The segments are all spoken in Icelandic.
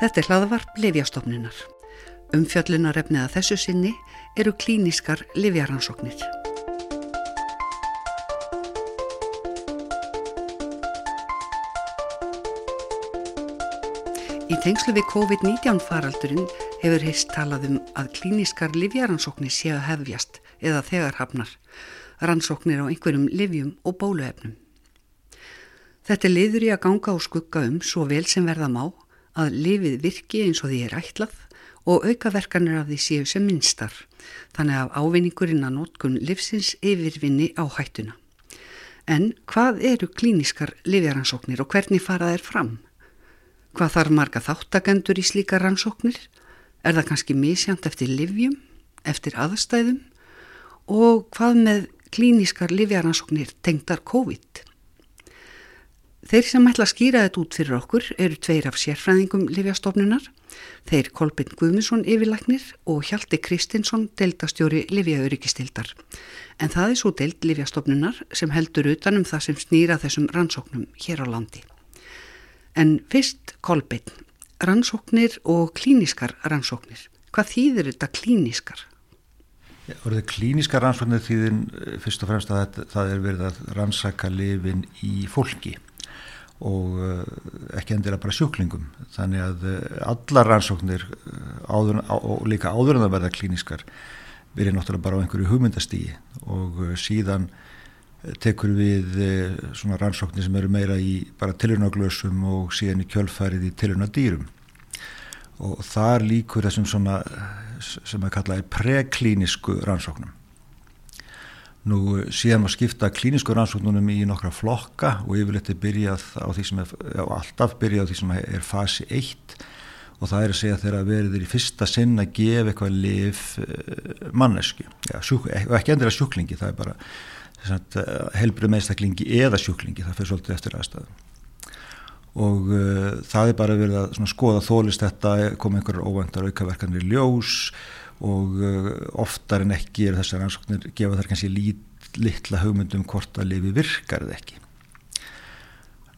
Þetta er hlaðvarp Livjastofnunar. Umfjöllunarefnið að þessu sinni eru klíniskar livjaransóknir. Í tengslu við COVID-19 faraldurinn hefur heist talað um að klíniskar livjaransóknir séu að hefjast eða þegar hafnar, rannsóknir á einhverjum livjum og bóluefnum. Þetta liður í að ganga og skugga um svo vel sem verða má að lifið virki eins og því er ætlað og aukaverkanir af því séu sem minnstar, þannig að ávinningurinn að nótkun livsins yfirvinni á hættuna. En hvað eru klíniskar livjaransóknir og hvernig fara þær fram? Hvað þarf marga þáttakendur í slíka rannsóknir? Er það kannski misjant eftir livjum, eftir aðstæðum og hvað með klíniskar livjaransóknir tengdar COVID? Þeir sem ætla að skýra þetta út fyrir okkur eru tveir af sérfræðingum Livjastofnunar, þeir Kolbinn Guðmundsson yfirlagnir og Hjalti Kristinsson deildastjóri Livjaöryggistildar. En það er svo deild Livjastofnunar sem heldur utanum það sem snýra þessum rannsóknum hér á landi. En fyrst Kolbinn, rannsóknir og klíniskar rannsóknir. Hvað þýðir þetta klíniskar? Orðið klíniskar rannsóknir þýðin fyrst og fremst að það er verið að rannsaka lifin í fólki og eh, ekki endilega bara sjúklingum. Þannig að eh, allar rannsóknir eh, áður, og líka áður en það verða klíniskar verið náttúrulega bara á einhverju hugmyndastígi og síðan tekur við svona rannsóknir sem eru meira í bara tilunaglösum og síðan í kjölfærið í tilunadýrum og þar líkur þessum svona sem að kalla er preklínisku rannsóknum Nú síðan maður skipta klínisku rannsóknunum í nokkra flokka og yfirleitt er byrjað á því sem er, alltaf byrjað á því sem er fasi 1 og það er að segja þegar verður þeir í fyrsta sinn að gefa eitthvað lif eh, mannesku, já, sjúk, og ekki endur að sjúklingi, það er bara eh, helbrið meðstaklingi eða sjúklingi, það fyrir svolítið eftir aðstæðum. Og uh, það er bara verið að skoða þólist þetta, koma einhverjar óvendar aukaverkanir ljós og uh, oftar en ekki er þessar ansóknir gefa þar kannski lít, litla hugmyndum hvort að lifi virkar eða ekki.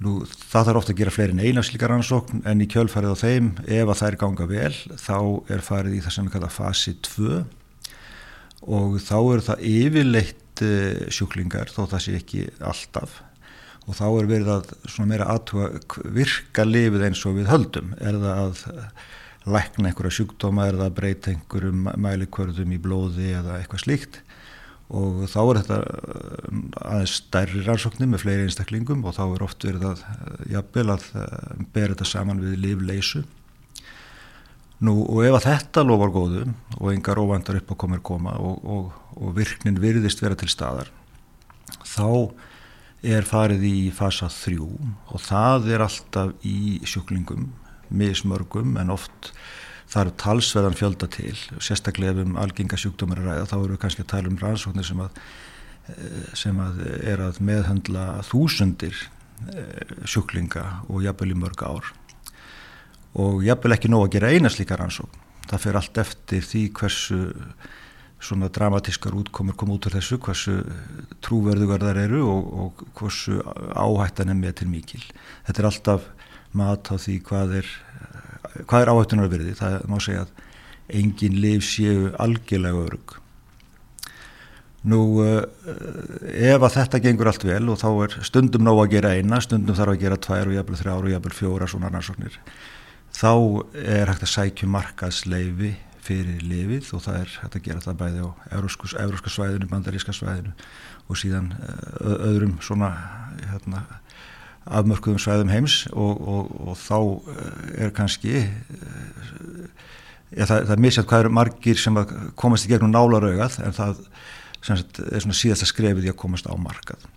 Nú það þarf ofta að gera fleiri en eina slíkar ansókn en í kjölfarið á þeim ef að það er ganga vel þá er farið í það sem við kalla fasi 2 og þá eru það yfirleitt uh, sjúklingar þó það sé ekki alltaf. Og þá er verið að svona meira aðtuga virka lifið eins og við höldum? Er það að lækna einhverja sjúkdóma eða breyta einhverjum mælikvörðum í blóði eða eitthvað slíkt. Og þá er þetta uh, aðeins stærri rannsóknir með fleiri einstaklingum og þá er oft verið að uh, jafnvel að uh, bera þetta saman við lífleysu Nú og ef að þetta lofar góðu og engar óvandar upp á komir koma og, og, og virknin virðist vera til staðar þá er farið í fasa 3 og það er alltaf í sjúklingum mismörgum en oft þarf talsveðan fjölda til. Sérstaklega ef um algenga sjúkdómar að ræða þá eru við kannski að tala um rannsóknir sem að, eh, sem að er að meðhandla þúsundir eh, sjúklinga og jafnvel í mörg ár. Og jafnvel ekki nóg að gera eina slíka rannsókn. Það fyrir allt eftir því hversu svona dramatískar útkomur kom út úr þessu, hversu trúverðugar þar eru og, og hversu áhættan er með til mikil. Þetta er alltaf mat á því hvað er, hvað er áhættunar verði. Það má segja að engin liv séu algjörlega örug. Nú uh, ef að þetta gengur allt vel og þá er stundum nóg að gera eina, stundum þarf að gera tvær og jafnvel þrjár og jafnvel fjóra svona rannsóknir, þá er hægt að sækju markaðsleifi fyrir lifið og það er hægt að gera það bæði á euróska svæðinu, bandaríska svæðinu og síðan uh, öðrum svona hérna afmörkuðum svæðum heims og, og, og þá eh, er kannski eh, ja, það, það er misjætt hvað eru margir sem komast í gegnum nálarauðað en það sagt, er svona síðast að skrefið í að komast á markað.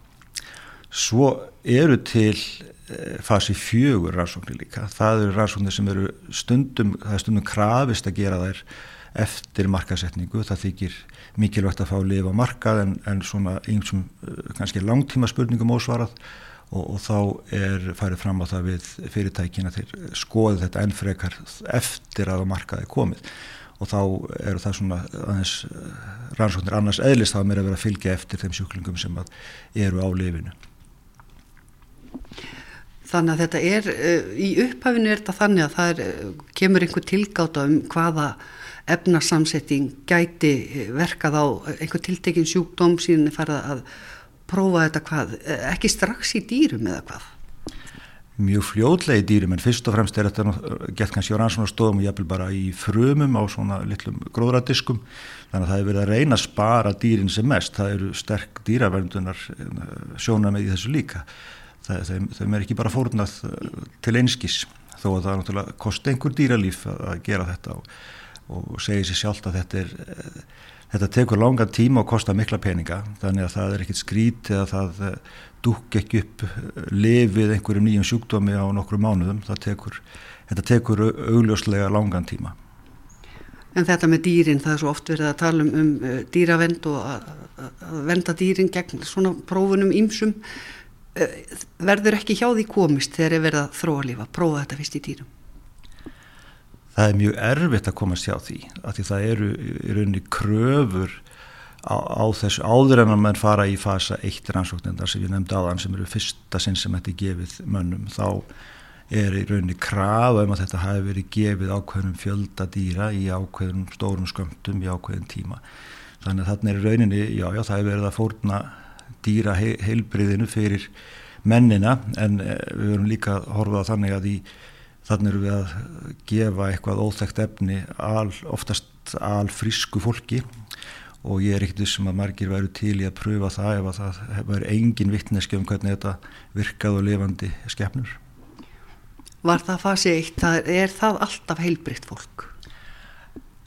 Svo eru til eh, fasi fjögur rannsóknir líka. Það eru rannsóknir sem eru stundum það er stundum krafist að gera þær eftir markasetningu, það þykir mikilvægt að fá að lifa markað en, en svona einsum kannski langtíma spurningum ósvarað og, og þá er farið fram á það við fyrirtækina til skoðu þetta enn frekar eftir að markaði komið og þá eru það svona aðeins eh, rannsóknir annars eðlist þá er að vera að fylgja eftir þeim sjúklingum sem eru á lifinu. Þannig að þetta er, uh, í upphafinu er þetta þannig að það er, uh, kemur einhver tilgáta um hvaða efnarsamsetting gæti verkað á einhver tiltekin sjúkdóm síðan er farið að prófa þetta hvað, ekki strax í dýrum eða hvað? Mjög fljóðlega í dýrum en fyrst og fremst er þetta gett kannski á rannsónastofum og jafnvel bara í frumum á svona litlum gróðradiskum. Þannig að það hefur verið að reyna að spara dýrin sem mest, það eru sterk dýraverðunar sjóna með í þessu líka. Þeim, er ekki bara fórnað til einskís þó að það er náttúrulega kosti einhver dýralíf að gera þetta og, og segja sér sjálft að þetta er Þetta tekur langan tíma og kostar mikla peninga þannig að það er ekkit skrít eða það eh, dúk ekki upp eh, lifið einhverju nýjum sjúkdómi á nokkru mánuðum. Tekur, þetta tekur augljóslega langan tíma. En þetta með dýrin, það er svo oft verið að tala um, um eh, dýravend og að, að venda dýrin gegn svona prófunum ímsum. Verður ekki hjá því komist þegar er verið að þróa lífa, prófa þetta fyrst í dýrum? Það er mjög erfitt að komast hjá því af því það eru í rauninni kröfur á, á þessu áður en að mann fara í fasa eitt rannsóknindar sem ég nefndi áðan sem eru fyrsta sinn sem þetta er gefið mönnum þá er í rauninni krafa um að þetta hafi verið gefið ákveðnum fjölda dýra í ákveðnum stórum skömmtum í ákveðin tíma. Þannig að þarna er rauninni, já já það hefur verið að fórna dýra heilbriðinu fyrir mennina en eh, við verum líka að horfa á þannig að í þannig eru við að gefa eitthvað óþægt efni al, oftast al frísku fólki og ég er ekkert sem um að margir væru til í að pröfa það ef að það hefur engin vittneski um hvernig þetta virkað og lifandi skefnur. Var það fasi eitt, er það alltaf heilbritt fólk?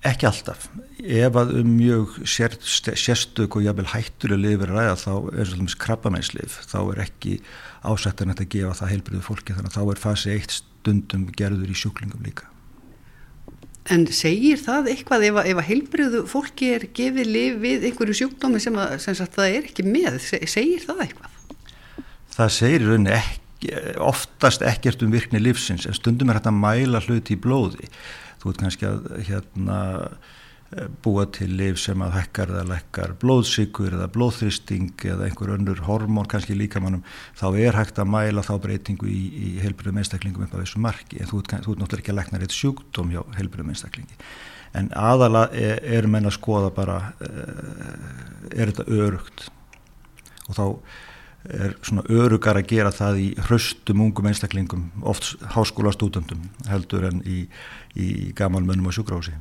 Ekki alltaf. Ef að um mjög sérstök og jábel hættulega lifir ræða þá er svolítið krabbamænslif, þá er ekki ásættan að gefa það heilbriðu fólki þannig að þá er fasi eitt stundum gerður í sjúklingum líka. En segir það eitthvað ef að, að heilbriðu fólki er gefið lif við einhverju sjúkdómi sem, að, sem sagt, það er ekki með, segir það eitthvað? Það segir rauninni ekki, oftast ekkert um virkni livsins en stundum er þetta að mæla hluti í blóði. Þú veit kannski að hérna Eh, búa til liv sem að hekkar eða lekkar blóðsíkur eða blóðþristing eða einhver önnur hormón kannski líkamannum þá er hægt að mæla þá breytingu í, í heilbröðum einstaklingum upp á þessu marki. En þú ert náttúrulega ekki að lekna reitt sjúkdóm hjá heilbröðum einstaklingi. En aðala er, er menn að skoða bara eh, er þetta örugt og þá er svona örugar að gera það í hraustum ungum einstaklingum oft háskóla stúdendum heldur en í, í gamalmönnum og sjúkrási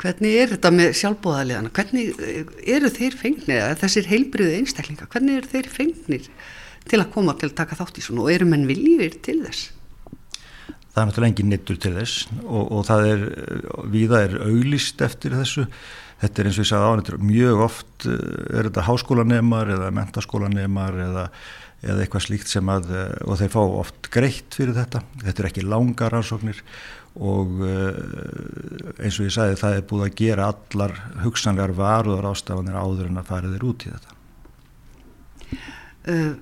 Hvernig er þetta með sjálfbóðaliðana? Hvernig eh, eru þeir fengnir, þessir heilbriðu einstaklinga, hvernig eru þeir fengnir til að koma til að taka þátt í svona og eru menn viljir til þess? Það er náttúrulega engin nittur til þess og, og það er, viða er auglist eftir þessu. Þetta er eins og ég sagði á hann, mjög oft eh, er þetta háskólanemar eða mentaskólanemar eða, eða eitthvað slíkt sem að, eh, og þeir fá oft greitt fyrir þetta. Þetta er ekki langar ansóknir og eh, eins og ég sagði það er búið að gera allar hugsanlegar varuðar ástafanir áður en að fara þeir út í þetta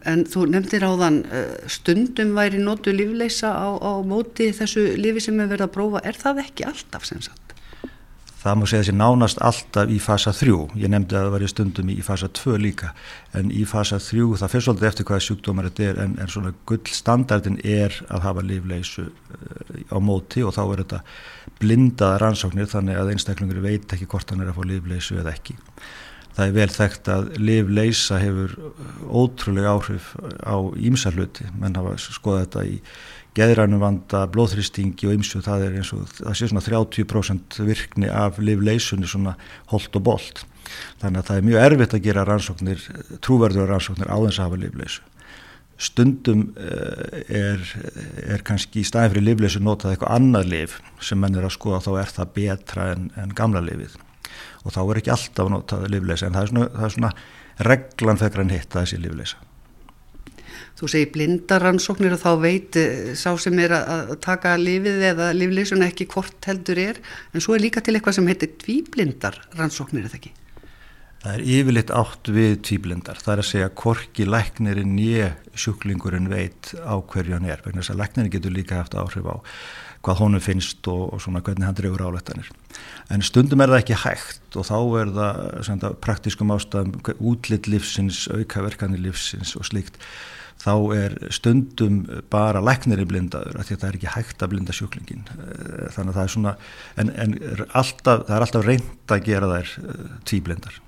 En þú nefndir á þann stundum væri nótu lífleisa á, á móti þessu lífi sem við verðum að prófa er það ekki alltaf sem sagt? Það má segja þessi nánast alltaf í fasa 3 ég nefndi að það var í stundum í fasa 2 líka. En í fasa 3 það fyrir svolítið eftir hvaða sjúkdómar þetta er en, en svona gullstandardin er að hafa lífleysu uh, á móti og þá er þetta blindaða rannsóknir þannig að einstaklingur veit ekki hvort hann er að fá lífleysu eða ekki. Það er vel þekkt að lífleysa hefur ótrúlega áhrif á ímsarluti menn hafa skoðað þetta í geðrænum vanda, blóðþristingi og ymsu það er eins og það sé svona 30% virkni af livleisunni svona holt og bolt. Þannig að það er mjög erfitt að gera rannsóknir trúverður rannsóknir á þess að hafa livleisu stundum eh, er, er kannski í staðin fyrir livleisu notað eitthvað annað liv sem menn er að skoða þá er það betra en, en gamla livið og þá er ekki alltaf notað livleisa en það er svona, það er svona reglan þegar hann hitta þessi livleisa þú segir blindarannsóknir og þá veit eh, sá sem er að taka lífið eða lífleysuna ekki hvort heldur er en svo er líka til eitthvað sem heitir tvíblindarannsóknir eða ekki? Það er yfirleitt átt við tvíblindar. Það er að segja hvorki læknirinn nýja sjúklingurinn veit á hverju hann er. Vegna þess að læknirinn getur líka haft áhrif á hvað honum finnst og, og svona hvernig hann drefur álættanir. En stundum er það ekki hægt og þá er það senda, praktískum ástæðum útlitt livsins, aukaverkanir livsins og slíkt. Þá er stundum bara læknirinn blindaður af því að það er ekki hægt að blinda sjúklingin. Eh, þannig að það er svona, en, en alltaf, það er alltaf reynd að gera þær eh, tvíblindar.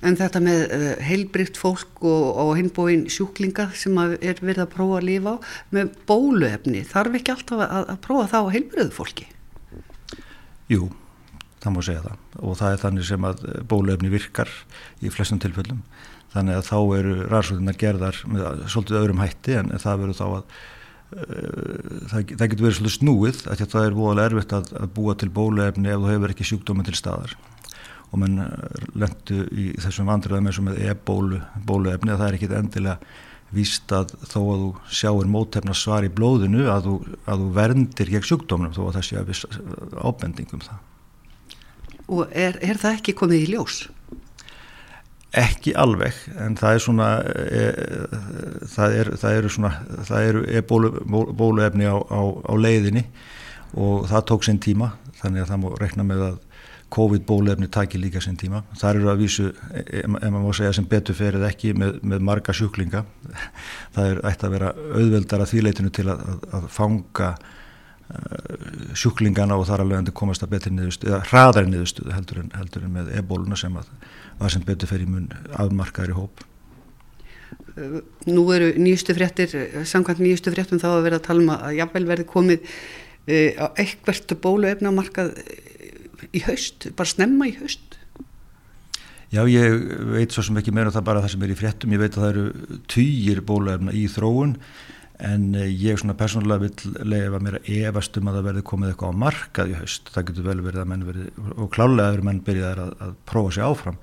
En þetta með uh, heilbrygt fólk og, og hinbóin sjúklinga sem er verið að prófa að lifa á með bóluefni, þarf ekki alltaf að, að prófa það á heilbryðu fólki? Jú, það má segja það og það er þannig sem að bóluefni virkar í flestum tilfellum. Þannig að þá eru ræðsóðinar gerðar með svolítið öðrum hætti en það verður þá að uh, það, það getur verið svolítið snúið að það er voðalega erfitt að, að búa til bóluefni ef þú hefur ekki sjúkdómi til staðar og mann eh, lendu í þessum vandröðum eins og með e-bólu bóluefni að það er ekkit endilega víst að þó að þú sjáir mótefna svar í blóðinu að þú, að þú verndir gegn sjúkdómnum þó að það sé að viss ábendingum það. Og er, er það ekki komið í ljós? Ekki alveg, en það er svona, e, það, er, það eru svona, það eru e-bólu bóluefni á, á, á leiðinni og það tók sinn tíma, þannig að það má rekna með að COVID-bólefni takir líka sinn tíma. Það eru að vísu, ef maður má segja sem betur ferið ekki með, með marga sjúklinga. Það er ætti að vera auðveldar að þýleitinu til að, að, fanga sjúklingana og þar alveg endur komast að betri niðurstuð, eða hraðari niðurstuð heldur heldur en með e-bóluna sem að var sem betur ferið mun afmarkaður í hóp. Nú eru nýjustu fréttir, samkvæmt nýjustu fréttum þá að vera að tala um að jafnvel verði komið á eitthvert bóluefna markað í haust, bara snemma í haust? Já, ég veit svo sem ekki meira um það bara það sem er í fréttum, ég veit að það eru týjir bóluefna í þróun en eh, ég svona persónulega vil lefa mér að efast um að það verði komið eitthvað á markað í haust, það getur vel verið að menn verið, og klálega eru menn byrjaðar að, að prófa sér áfram,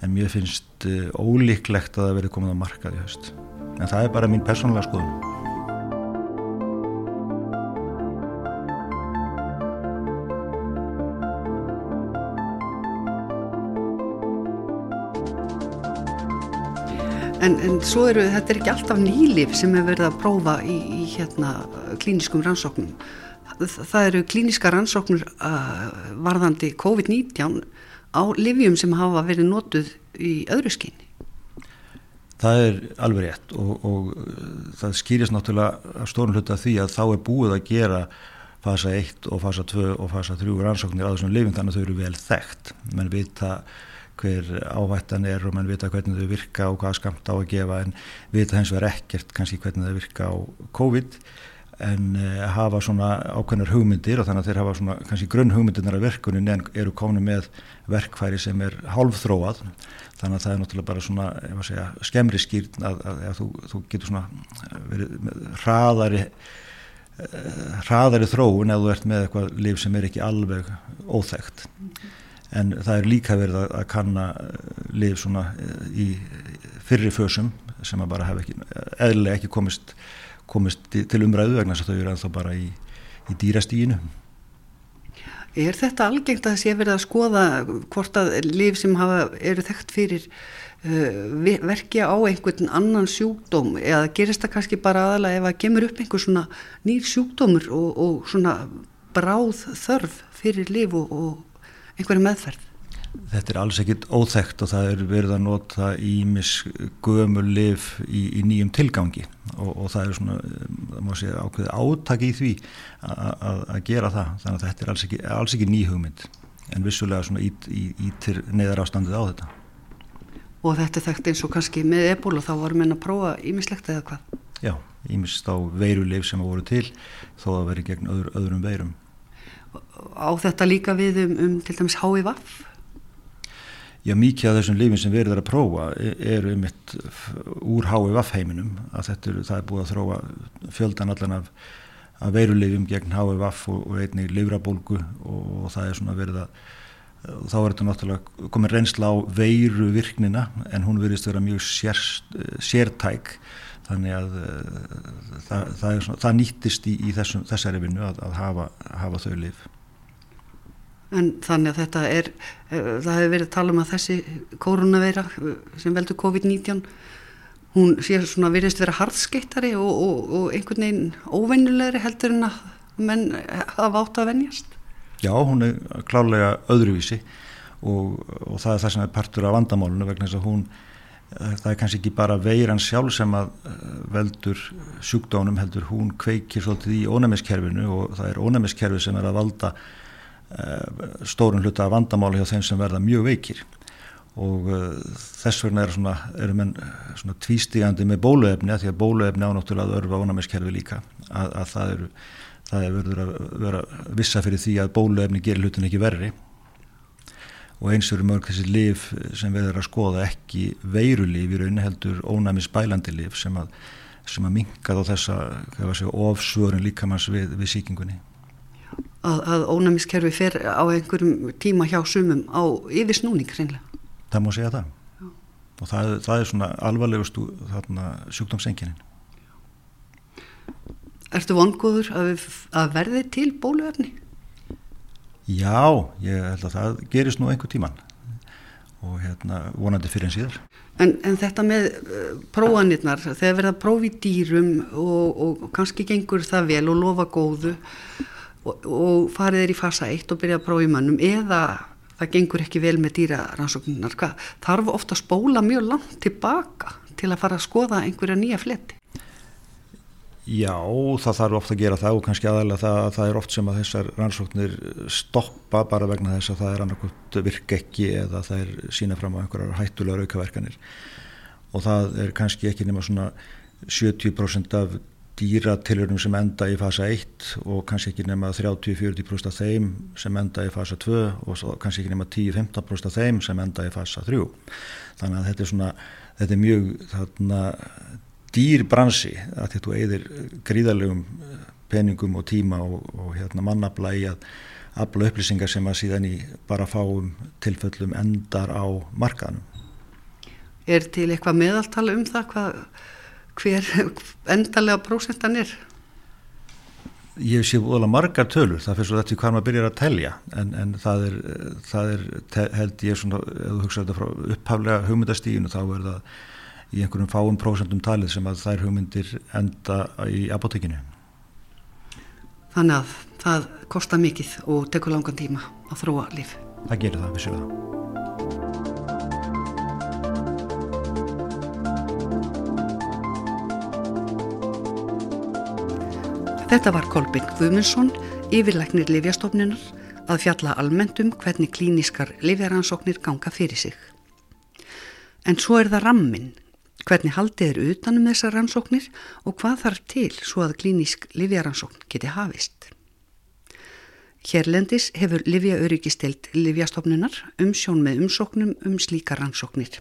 en mér finnst uh, ólíklegt að það verði komið á markað í haust, en það er bara mín persónulega skoðum. En, en svo eru, þetta er ekki alltaf nýlif sem er verið að prófa í, í hérna klíniskum rannsóknum. Það, það eru klíniska rannsóknur uh, varðandi COVID-19 á livjum sem hafa verið notuð í öðru skinni. Það er alveg rétt og, og það skýrist náttúrulega stórn hluta því að þá er búið að gera fasa 1 og fasa 2 og fasa 3 rannsóknir á þessum livjum þannig að þau eru vel þekkt. Menn vita að hver ávættan er og mann vita hvernig þau virka og hvað skamt á að gefa en vita hens vegar ekkert kannski hvernig þau virka á COVID en uh, hafa svona ákveðnar hugmyndir og þannig að þeir hafa svona kannski grunn hugmyndirnar af verkunin en eru komni með verkfæri sem er hálfþróað. Þannig að það er náttúrulega bara svona segja, skemmri skýrn að, að, að þú, þú getur svona verið hraðari uh, hraðari þróun ef þú ert með eitthvað liv sem er ekki alveg óþægt en það er líka verið að, að kanna eh, liv svona eh, í fyrri fösum sem að bara hef ekki, eðlilega ekki komist, komist til umræðu vegna þess að þau eru ennþá bara í, í dýrastíginu. Er þetta algengt að það sé verið að skoða hvort að liv sem hafa, eru þekkt fyrir uh, verkja á einhvern annan sjúkdóm eða gerist það kannski bara aðalega ef að gemur upp einhver svona nýr sjúkdómur og, og svona bráð þörf fyrir liv og, og einhverju meðferð? Þetta er alls ekkit óþægt og það er verið að nota ímis gömul liv í, í nýjum tilgangi og, og það er svona, það má segja ákveði áttak í því að gera það, þannig að þetta er alls ekki, alls ekki ný hugmynd en vissulega svona ítir neðar ástandið á þetta. Og þetta er þekkt eins og kannski með ebola þá varum við að prófa ímislegt eða hvað? Já, ímist á veiruleif sem voru til þó að veri gegn öðru, öðrum veirum á þetta líka við um, um til dæmis HIV? Já, mikið af þessum lifin sem verður að prófa e, eru um eitt úr HIV heiminum að þetta er, er búið að þróa fjöldan allan af, af veirulifum gegn HIV og, og einnig livrabólgu og, og það er svona verið að þá er þetta náttúrulega komin reynsla á veiru virknina en hún verðist að vera mjög sér, sértæk þannig að það, það, svona, það nýttist í, í þessum, þessari vinnu að, að hafa, hafa þau lif En þannig að þetta er, eh, það hefur verið að tala um að þessi koronaveira eh, sem veldur COVID-19, hún sé svona virðist vera hardskeittari og, og, og einhvern veginn óvennulegri heldur en að menn hafa átt að venjast. Já, hún er klálega öðruvísi og, og það er það sem er partur af vandamálunu vegna þess að hún, eh, það er kannski ekki bara veiran sjálf sem að veldur sjúkdónum heldur, hún kveikir svolítið í ónæmiskerfinu og það er ónæmiskerfi sem er að valda Eh, stórun hluta af vandamáli hjá þeim sem verða mjög veikir. Og þess vegna er svona, eru menn eh, svona tvístígandi með bóluefni að því að bóluefni ánáttúrulega örfa ónæmiskerfi líka. Að, að það eru það er verður að vera vissa fyrir því að bóluefni gerir hlutin ekki verri og eins eru mörg þessi liv sem við erum að skoða ekki veirulíf í rauninu heldur ónæmis bælandi liv sem að, sem að minga þá þessa ofsvörun líkamanns við, við síkingunni að, að ónæmiskerfi fer á einhverjum tíma hjá sumum á yfirsnúning reynilega. Það má segja það Já. og það, það er svona alvarlegustu sjúkdómsenginin. Ertu vongóður að, að verði til bóluefni? Já, ég held að það gerist nú einhver tíman og hérna vonandi fyrir en síðar. En, en þetta með uh, prófanirnar, þegar verða prófi dýrum og, og kannski gengur það vel og lofa góðu og, og farið er í fasa 1 og byrja að prófa í mannum eða það gengur ekki vel með dýrarannsóknunar þarf ofta að spóla mjög langt tilbaka til að fara að skoða einhverja nýja fletti Já, það þarf ofta að gera það og kannski aðalega það, það er oft sem að þessar rannsóknir stoppa bara vegna þess að það er annarkot virk ekki eða það er sína fram á einhverjar hættulegar aukaverkanir. Og það er kannski ekki nema svona 70% af dýratilurinnum sem enda í fasa 1 og kannski ekki nema 30-40% af þeim sem enda í fasa 2 og kannski ekki nema 10-15% af þeim sem enda í fasa 3 þannig að þetta er svona þetta er mjög þarna dýr bransi að þetta eðir gríðarlegum eh, peningum og tíma og, og hérna mannabla í að afla upplýsingar sem að síðan í bara fáum tilföllum endar á markaðnum Er til eitthvað meðaltala um það hvað hver endalega prósentan er? Ég sé óalega margar tölur, það fyrir svo þetta hvað maður byrjar að telja en, en það er, það er held ég svona, ef þú hugsaður þetta frá upphaflega hugmyndastíginu þá er það í einhverjum fáum prósentum talið sem að þær hugmyndir enda í apotekinu. Þannig að það kostar mikið og tekur langan tíma að þróa líf. Það gerir það, vissulega. Þetta var Kolbjörn Guðmundsson, yfirleiknir Livjastofnunar, að fjalla almenntum hvernig klíniskar livjaransóknir ganga fyrir sig. En svo er það rammin, hvernig haldið er utanum þessar rannsóknir og hvað þarf til svo að klínisk livjaransókn geti hafist. Hérlendis hefur Livjaurikistelt Livjastofnunar um sjón með umsóknum um slíka rannsóknir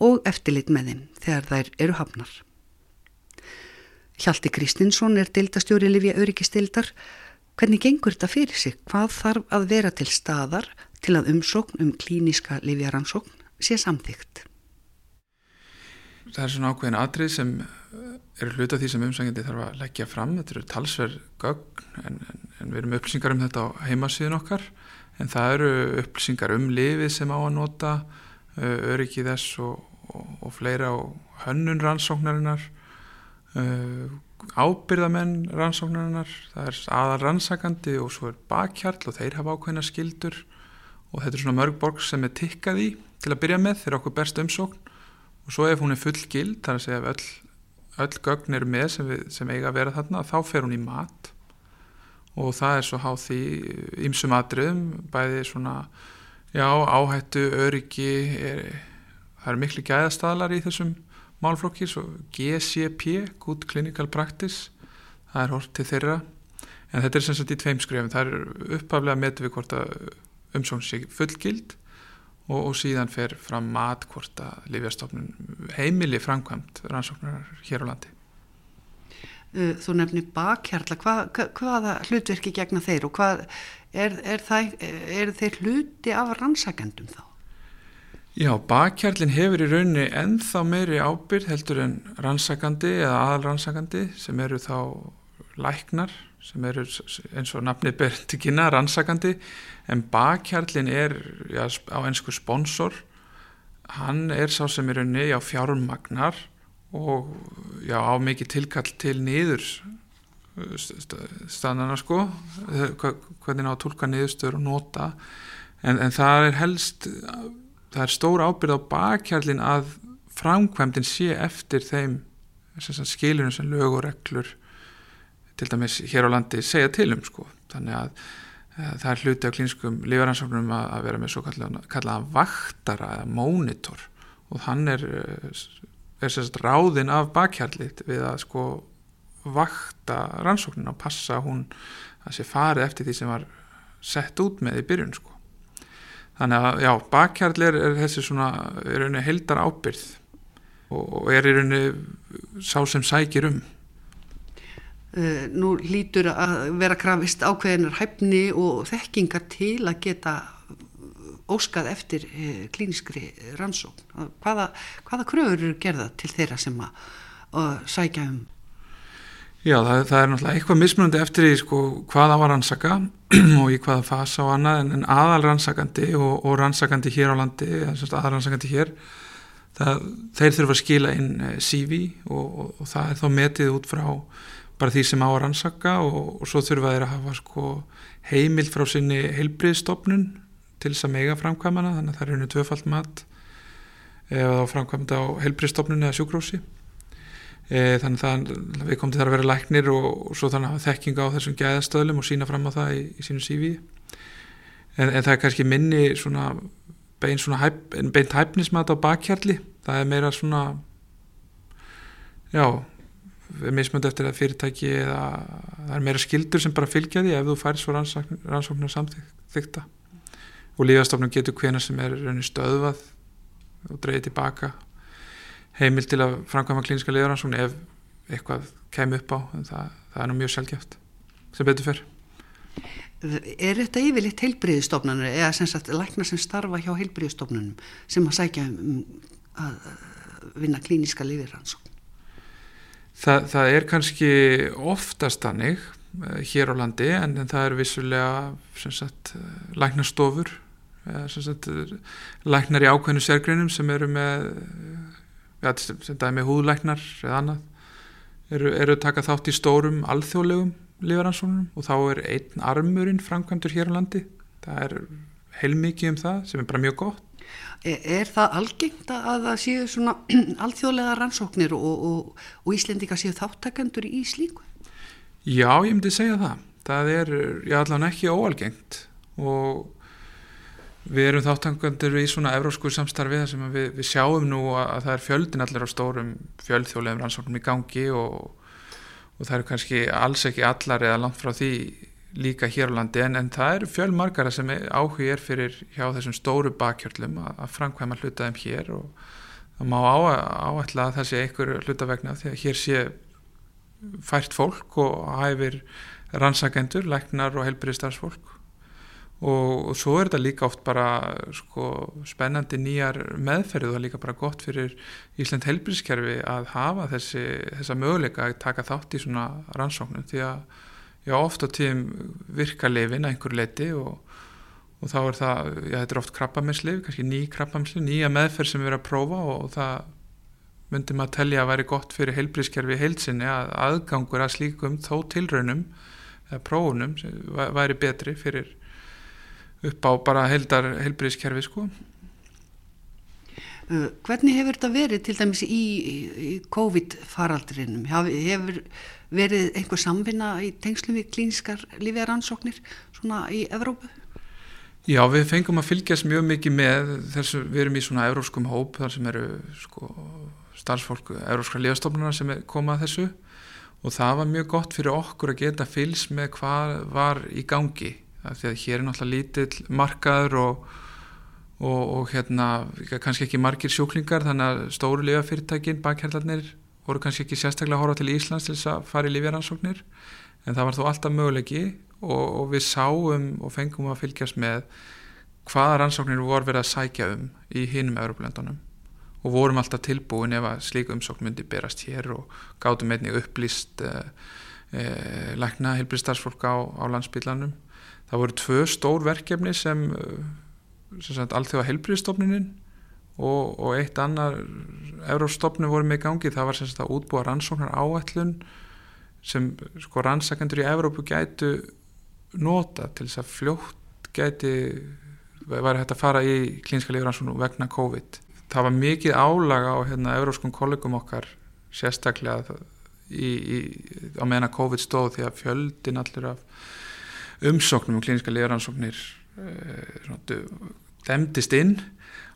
og eftirlit með þeim þegar þær eru hafnar. Hjalti Kristinsson er deildastjóri Livja Öryggistildar. Hvernig gengur þetta fyrir sig? Hvað þarf að vera til staðar til að umsókn um klíniska livjaransókn sé samþygt? Það er svona ákveðin atrið sem eru hluta því sem umsækjandi þarf að leggja fram. Þetta eru talsverð gögn en, en, en við erum upplýsingar um þetta á heimasíðun okkar. En það eru upplýsingar um lifið sem á að nota, öryggi þess og, og, og fleira og hönnun rannsóknarinnar Uh, ábyrðamenn rannsóknarinnar, það er aðal rannsakandi og svo er bakhjarl og þeir hafa ákveðna skildur og þetta er svona mörg borg sem er tikkað í til að byrja með þegar okkur berst umsókn og svo ef hún er full gild, þar að segja ef öll, öll gögn eru með sem, við, sem eiga að vera þarna, þá fer hún í mat. Og það er svo háð því ymsum atriðum, bæði svona já, áhættu, öryggi er, það eru miklu gæðastadlar í þessum málflokki svo GCP, Good Clinical Practice það er hort til þeirra. En þetta er sem sagt í tveim skrifum það er upphaflega metu við hvort að umsókn sé fullgild og, og síðan fer fram mat hvort að Lífjastofnun heimili framkvæmt rannsóknar hér á landi uh, Þú nefnir bakhjarla Hva, hvaða hlutverki gegna þeir og hvað er, er, það, er þeir hluti af rannsakendum þá? Já, bakkjarlinn hefur í raunni ennþá meiri ábyrð heldur en rannsakandi eða aðalrannsakandi sem eru þá læknar sem eru eins og nafnið ber til kynna rannsakandi en bakhjarlin er já, á ennsku sponsor. Hann er sá sem er unni á fjármagnar og já, á mikið tilkall til niður stannana sko hvernig ná að tólka niðurstöður og nota. En, en það er helst það er stór ábyrð á bakhjarlin að framkvæmdin sé eftir þeim skilunum sem lög og reglur til dæmis hér á landi segja til um sko þannig að e, það er hluti á klínskum lífaransóknum að, að vera með svo kallaðan vaktara eða mónitor og hann er, er sérst ráðin af bakhjarlit við að sko vakta rannsóknin og passa hún að sé farið eftir því sem var sett út með í byrjun sko. Þannig að já, bakhjarlir er þessi svona, er rauninni heldar ábyrð og er í rauninni sá sem sækir um. Uh, nú lítur að vera krafist ákveðinar hæfni og þekkingar til að geta óskað eftir uh, klíniskri rannsókn. Hvaða, hvaða kröfur eru gerða til þeirra sem að sækja um Já, það, það er náttúrulega eitthvað mismunandi eftir í sko, hvaða var rannsaka og í hvaða fasa og annað en, en aðal rannsakandi og, og rannsakandi hér á landi, aðal rannsakandi hér, það, þeir þurfa að skila inn eh, CV og, og, og það er þá metið út frá bara því sem á að rannsaka og svo þurfa þeir að hafa sko, heimild frá sinni heilbriðstofnun til þess að mega framkvæmana, þannig að það er unni tvöfald mat eða þá framkvæmda á heilbriðstofnun eða sjúkrósi e, þannig að við komum til það að vera læknir og, og svo þannig að þekkinga á þessum gæðastöðlum og sína fram á það í, í sínu CV en, en það er kannski minni svona bein svona hæp, beint hæfnismat á bakhjarli. Það er meira svona já mismönd eftir að fyrirtæki eða það er meira skildur sem bara fylgja því ef þú færi svo rannsóknar samþykta og lífastofnum getur hvena sem er stöðvað og dreyði tilbaka heimil til að framkvæma klíniska liðaransókn ef eitthvað kemur upp á það, það er nú mjög sjálfgeft sem betur fyrr Er þetta yfirleitt heilbriðistofnunum eða sem sagt lækna sem starfa hjá heilbriðistofnunum sem að sækja um að vinna klíniska liðaransókn? Það, það er kannski oftast hannig eh, hér á landi en, en það er vissulega sagt, læknastofur sagt, læknar í ákveðinu sérgreinum sem eru með ja, sem dæmi húðlæknar eða annað eru, eru taka þátt í stórum alþjóðlegum lífaransónum og þá er einn armurinn framkvæmdur hér á landi. Það er heilmikið um það sem er bara mjög gott Er, það algengt að það séu svona alþjóðlega rannsóknir og, og, og Íslendika séu þáttakendur í slíku? Já, ég myndi segja það. Það er, já, allavega ekki óalgengt og Við erum þáttangandur í svona evrósku samstarfi þar sem við, við sjáum nú að það er fjöldin allir á stórum fjöldþjóðlegum rannsóknum í gangi og, og það eru kannski alls ekki allar eða langt frá því líka hér á landi en, en það eru fjöldmarkara sem áhug er fyrir hjá þessum stóru bakkjörlum að, að framkvæma hlutaðum hér og það má á, áætla að það sé einhver hlutavegna því að hér sé fært fólk og hæfir rannsakendur, læknar og helbriðstarfsfólk og, og svo er þetta líka oft bara sko, spennandi nýjar meðferð og líka bara gott fyrir Ísland helbrískerfi að hafa þessi, þessa möguleika að taka þátt í svona rannsóknum því að já, oft á tíum virka lifin að einhver leiti og, og þá er það, já þetta er oft krabbamennslif, kannski ný krabbamennslif, nýja meðferð sem við erum að prófa og, og það myndi maður að tellja að væri gott fyrir heilbrískerfi heilsinni að aðgangur að slíkum þó tilraunum eða prófunum væri betri fyrir upp á bara heldar heilbríðskerfi sko Hvernig hefur þetta verið til dæmis í, í COVID-faraldrinum? Hefur verið einhver samvinna í tengslu við klíniskar lífjaransóknir svona í Evrópu? Já, við fengum að fylgjast mjög mikið með þess að við erum í svona evróskum hóp þar sem eru sko, starfsfólk evróskra lífastofnunar sem koma að þessu og það var mjög gott fyrir okkur að geta fylgst með hvað var í gangi að hér er náttúrulega lítill markaður og, og, og hérna kannski ekki margir sjúklingar þannig að stóru lifafyrirtækin, bakhjallarnir voru kannski ekki sérstaklega að horfa til Íslands til þess að fara í lifjaransóknir en það var þó alltaf möguleiki og, og við sáum og fengum að fylgjast með hvaða rannsóknir voru verið að sækja um í hinum Európlöndunum og vorum alltaf tilbúin ef að slíku umsókn myndi berast hér og gátum einnig upplýst uh, eh, lækna heilbriðstarfsfólk á, á landsbyglanum. Það voru tvö stór verkefni sem, sem allþjóða heilbriðstofnunin og, og eitt annar Európstofnun voru með gangi, það var sem sagt að útbúa rannsóknar áætlun sem sko rannsakendur í Európu gætu nota til þess að fljótt gæti væri hægt að fara í klínska lífrannsóknu vegna COVID. Það var mikið álaga á hérna európskum kollegum okkar sérstaklega í, í, á meðan að COVID stóð því að fjöldin allir af umsóknum um klíniska lífrannsóknir demdist inn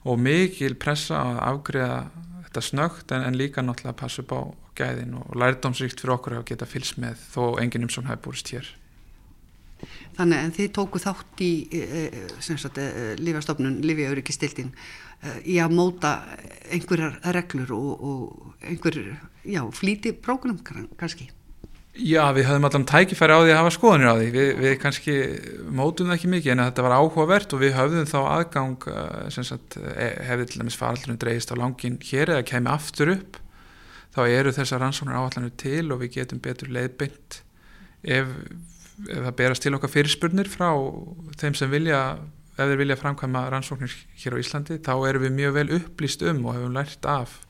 og mikil pressa að afgriða þetta snögt en, en líka náttúrulega að passa upp á gæðin og lærdómsríkt fyrir okkur að geta fylgst með þó engin umsókn hafi búist hér. Þannig en þið tóku þátt í e, e, e, lífastofnun, lífiaurikistildin í að móta einhverjar reglur og, og einhver, flíti prógrunum kannski. Já, við höfum allan tækifæri á því að hafa skoðanir á því. Vi, við kannski mótum það ekki mikið en þetta var áhugavert og við höfðum þá aðgang, sagt, hefði til dæmis farallunum dreigist á langin hér eða kemi aftur upp, þá eru þessar rannsóknar áallanur til og við getum betur leiðbynd ef ef það berast til okkar fyrirspurnir frá þeim sem vilja ef þeir vilja framkvæma rannsóknir hér á Íslandi þá erum við mjög vel upplýst um og hefum lært af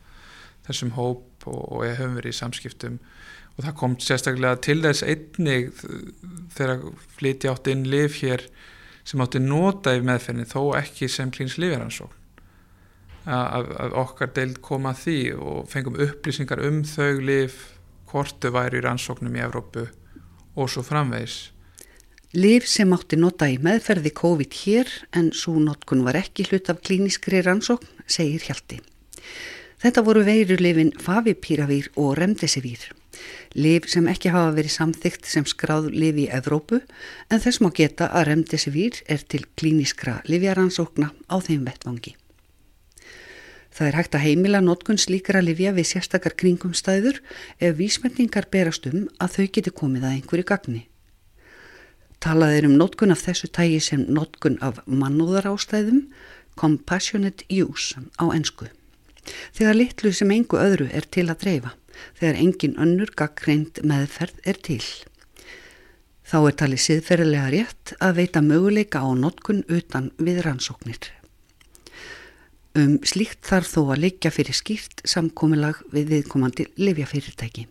þessum hóp og, og hefum verið í samskiptum og það kom sérstaklega til þess einnig þegar flyti átt inn liv hér sem átti nota í meðferðin þó ekki sem klíns lifiransókn að, að okkar deild koma því og fengum upplýsingar um þau liv hvort þau væri rannsóknum í Evrópu og svo framvegs. Liv sem átti nota í meðferði COVID hér en svo notkun var ekki hlut af klíniskri rannsókn, segir Hjalti. Þetta voru veirulifin Favipíravir og Remdesivir. Liv sem ekki hafa verið samþygt sem skráð liv í Evrópu en þess má geta að Remdesivir er til klíniskra livjarannsókna á þeim vettvangi. Það er hægt að heimila notkun slíkra livja við sérstakar kringumstæður ef vísmendingar berast um að þau geti komið að einhverju gagni. Talað er um notkun af þessu tægi sem notkun af mannúðar ástæðum, compassionate use á ennsku. Þegar litlu sem engu öðru er til að dreifa, þegar engin önnur gaggreind meðferð er til. Þá er talið siðferðilega rétt að veita möguleika á notkun utan við rannsóknir. Um slíkt þarf þó að leikja fyrir skýrt samkomilag við viðkomandi lifjafyrirtæki.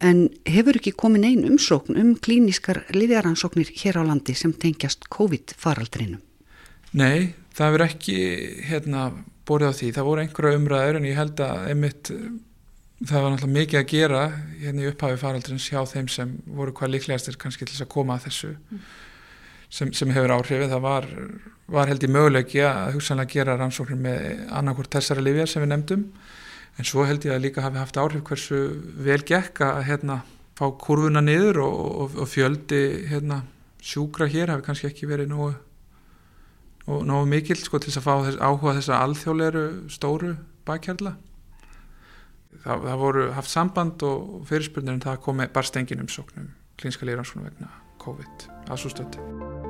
En hefur ekki komin einn umsókn um klíniskar lifjaransóknir hér á landi sem tengjast COVID-faraldrinum? Nei, það hefur ekki hérna, borðið á því. Það voru einhverja umræður en ég held að einmitt það var náttúrulega mikið að gera hérna í upphafi faraldrins hjá þeim sem voru hvað líklegastir kannski til að koma að þessu. Mm sem, sem hefur áhrifið. Það var, var held í mögulegi að hugsanlega gera rannsóknir með annarkort þessari lifjar sem við nefndum en svo held ég að líka hafi haft áhrif hversu vel gekk að hérna fá kurvuna niður og, og, og fjöldi hérna sjúkra hér hafi kannski ekki verið nógu, nógu, nógu mikil sko til að fá þess, áhuga þess að alþjóðleru stóru bakkjærla. Það, það voru haft samband og fyrirspurnir en það komi bara stengin umsóknum klínska lífrannsóknum vegna COVID að svo stöndi.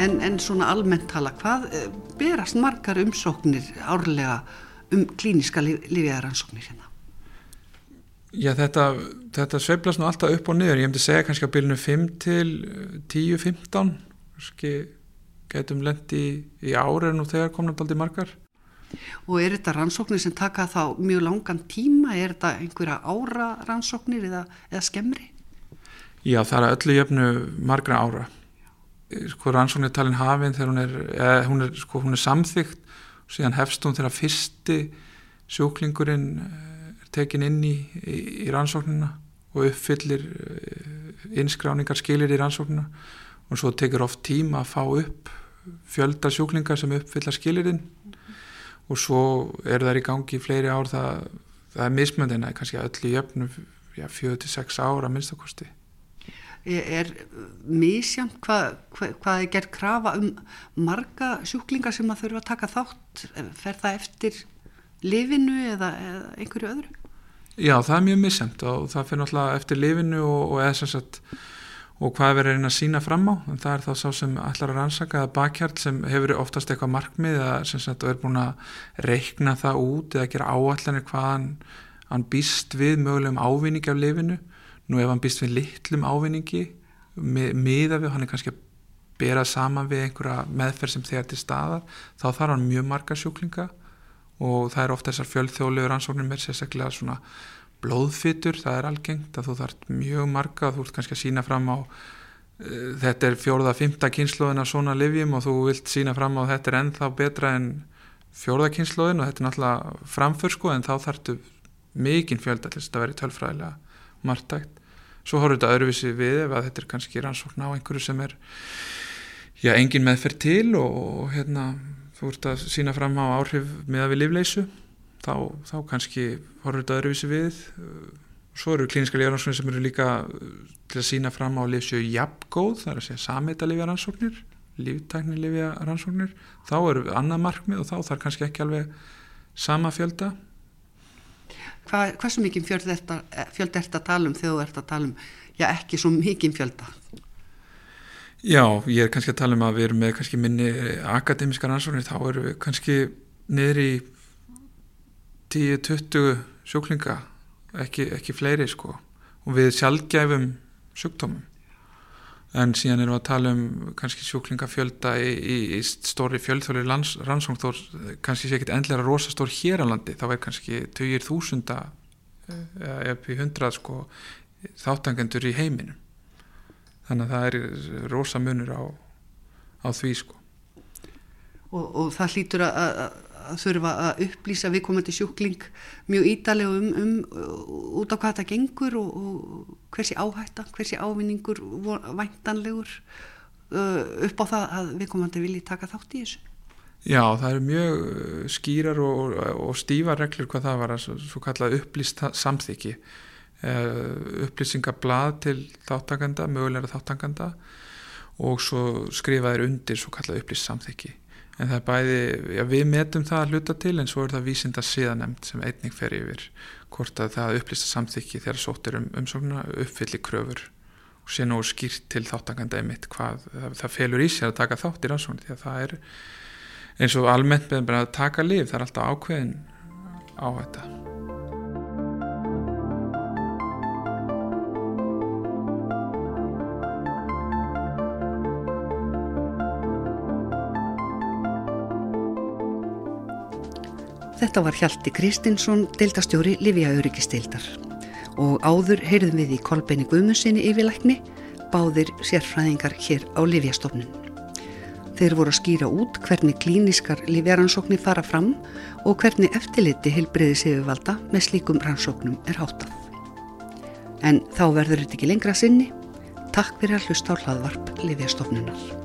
En, en svona almennt tala, hvað eh, berast margar umsóknir árlega um klíniska lífiðaransóknir hérna? Já, þetta, þetta sveiflast nú alltaf upp og niður. Ég hefndi segja kannski á bylnu 5 til 10-15, kannski getum lendi í, í ári en nú þegar komna alltaf margar. Og er þetta rannsóknir sem taka þá mjög langan tíma? Er þetta einhverja ára rannsóknir eða, eða skemmri? Já, það er öllu jöfnu margra ára sko rannsóknir talin hafinn þegar hún er, eða, hún er, sko, hún er samþygt og síðan hefst hún þegar fyrsti sjúklingurinn eh, er tekin inn í, í, í rannsóknina og uppfyllir eh, innskráningar skilir í rannsóknina. Og svo tekir oft tíma að fá upp fjölda sjúklingar sem uppfyllar skilirinn og svo er það í gangi í fleiri ár. Það, það er mismöndina kannski öll í jöfnum 4-6 ára minnstakosti er mísjönd hvað, hvað, hvað er gerð krafa um marga sjúklingar sem að þurfa að taka þátt? Fer það eftir lifinu eða, eða einhverju öðru? Já, það er mjög misjönd og það fyrir náttúrulega eftir lifinu og, og eða sem sagt og hvað verður einn að sína fram á. En það er þá sá sem ætlar að rannsaka eða bakhjart sem hefur oftast eitthvað markmið sem sagt og er búin að reikna það út eða gera áallanir hvað hann, hann býst við mögulegum ávinningi af lifinu nú ef hann býst við litlum ávinningi miða við hann er kannski að bera saman við einhverja meðferð sem þegar til staðar þá þarf hann mjög marga sjúklinga og það er ofta þessar fjöldþjóðlegur ansóknir með sérstaklega svona blóðfittur, það er algengt að þú þarf mjög marga, þú ert kannski að sína fram á uh, þetta er fjórða, fymta kynnslóðin af svona livjum og þú vilt sína fram á þetta er ennþá betra en fjórða kynnslóðin og þetta er náttúrulega framför sko en þá þarftu mikinn fjölda til þess að þetta veri tölfræðilega margtækt. Svo horfur þetta öðruvísi við ef að þetta er kannski rannsókn á einhverju sem er já, engin meðferð til og, og hérna þú ert að sína fram á áhrif með að við livleysu þá, þá kannski horfur þetta öðruvísi við. Svo eru klíniska lífaransóknir sem eru líka uh, til að sína fram á lifsjöu jafngóð, það er að segja sameta lífaransóknir líftækni lífaransóknir þá eru annað markmið og þá þarf kannski ekki alveg sama fjölda Hva, svo mikið fjölda ert að tala um þegar þú ert að tala um já ekki svo mikið fjölda? Já, ég er kannski að tala um að við erum með kannski minni akademiska rannsóknir þá eru við kannski niður í 10-20 sjúklinga ekki, ekki fleiri sko. Og við sjálfgæfum sjúkdómum en síðan erum við að tala um kannski sjúklingafjölda í, í, í stóri fjöldþjóðli rannsókn þó kannski sé ekkit endlega rosastór hér á landi. Þá er kannski 20.000 eða upp í 100 sko þáttangendur í heiminum. Þannig að það er rosamunur á, á því sko. Og, og það hlýtur að þurfa að upplýsa viðkomandi sjúkling mjög ídalega um, um út á hvað það gengur og, og hversi áhætta, hversi ávinningur væntanlegur uh, upp á það að viðkomandi vilji taka þátt í þessu. Já, það eru mjög uh, skýrar og, og stífa reglur hvað það var að svo kallað upplýst samþyggi uh, upplýsingablað til þáttakanda, mögulega þáttakanda og svo skrifaðir undir svo kallað upplýst samþyggi en það er bæði, já við metum það að hluta til en svo er það vísinda síðanemt sem einning fer yfir hvort að það upplýsta samþykki þegar sóttir um umsóknuna uppfyllir kröfur og sé nú skýrt til þáttanganda einmitt hvað það, það felur í sér að taka þátt í rannsóknu því að það er eins og almennt með að taka lif, það er alltaf ákveðin á þetta Þetta var Hjalti Kristinsson, deildastjóri Livjaurikistildar og áður heyrðum við í Kolbeini Guðmusinni yfirleikni, báðir sérfræðingar hér á Livjastofnun. Þeir voru að skýra út hvernig klíniskar livjaransóknir fara fram og hvernig eftirliti heilbreyði séuvalda með slíkum rannsóknum er hátað. En þá verður þetta ekki lengra sinni. Takk fyrir að hlusta á hlaðvarp Livjastofnunar.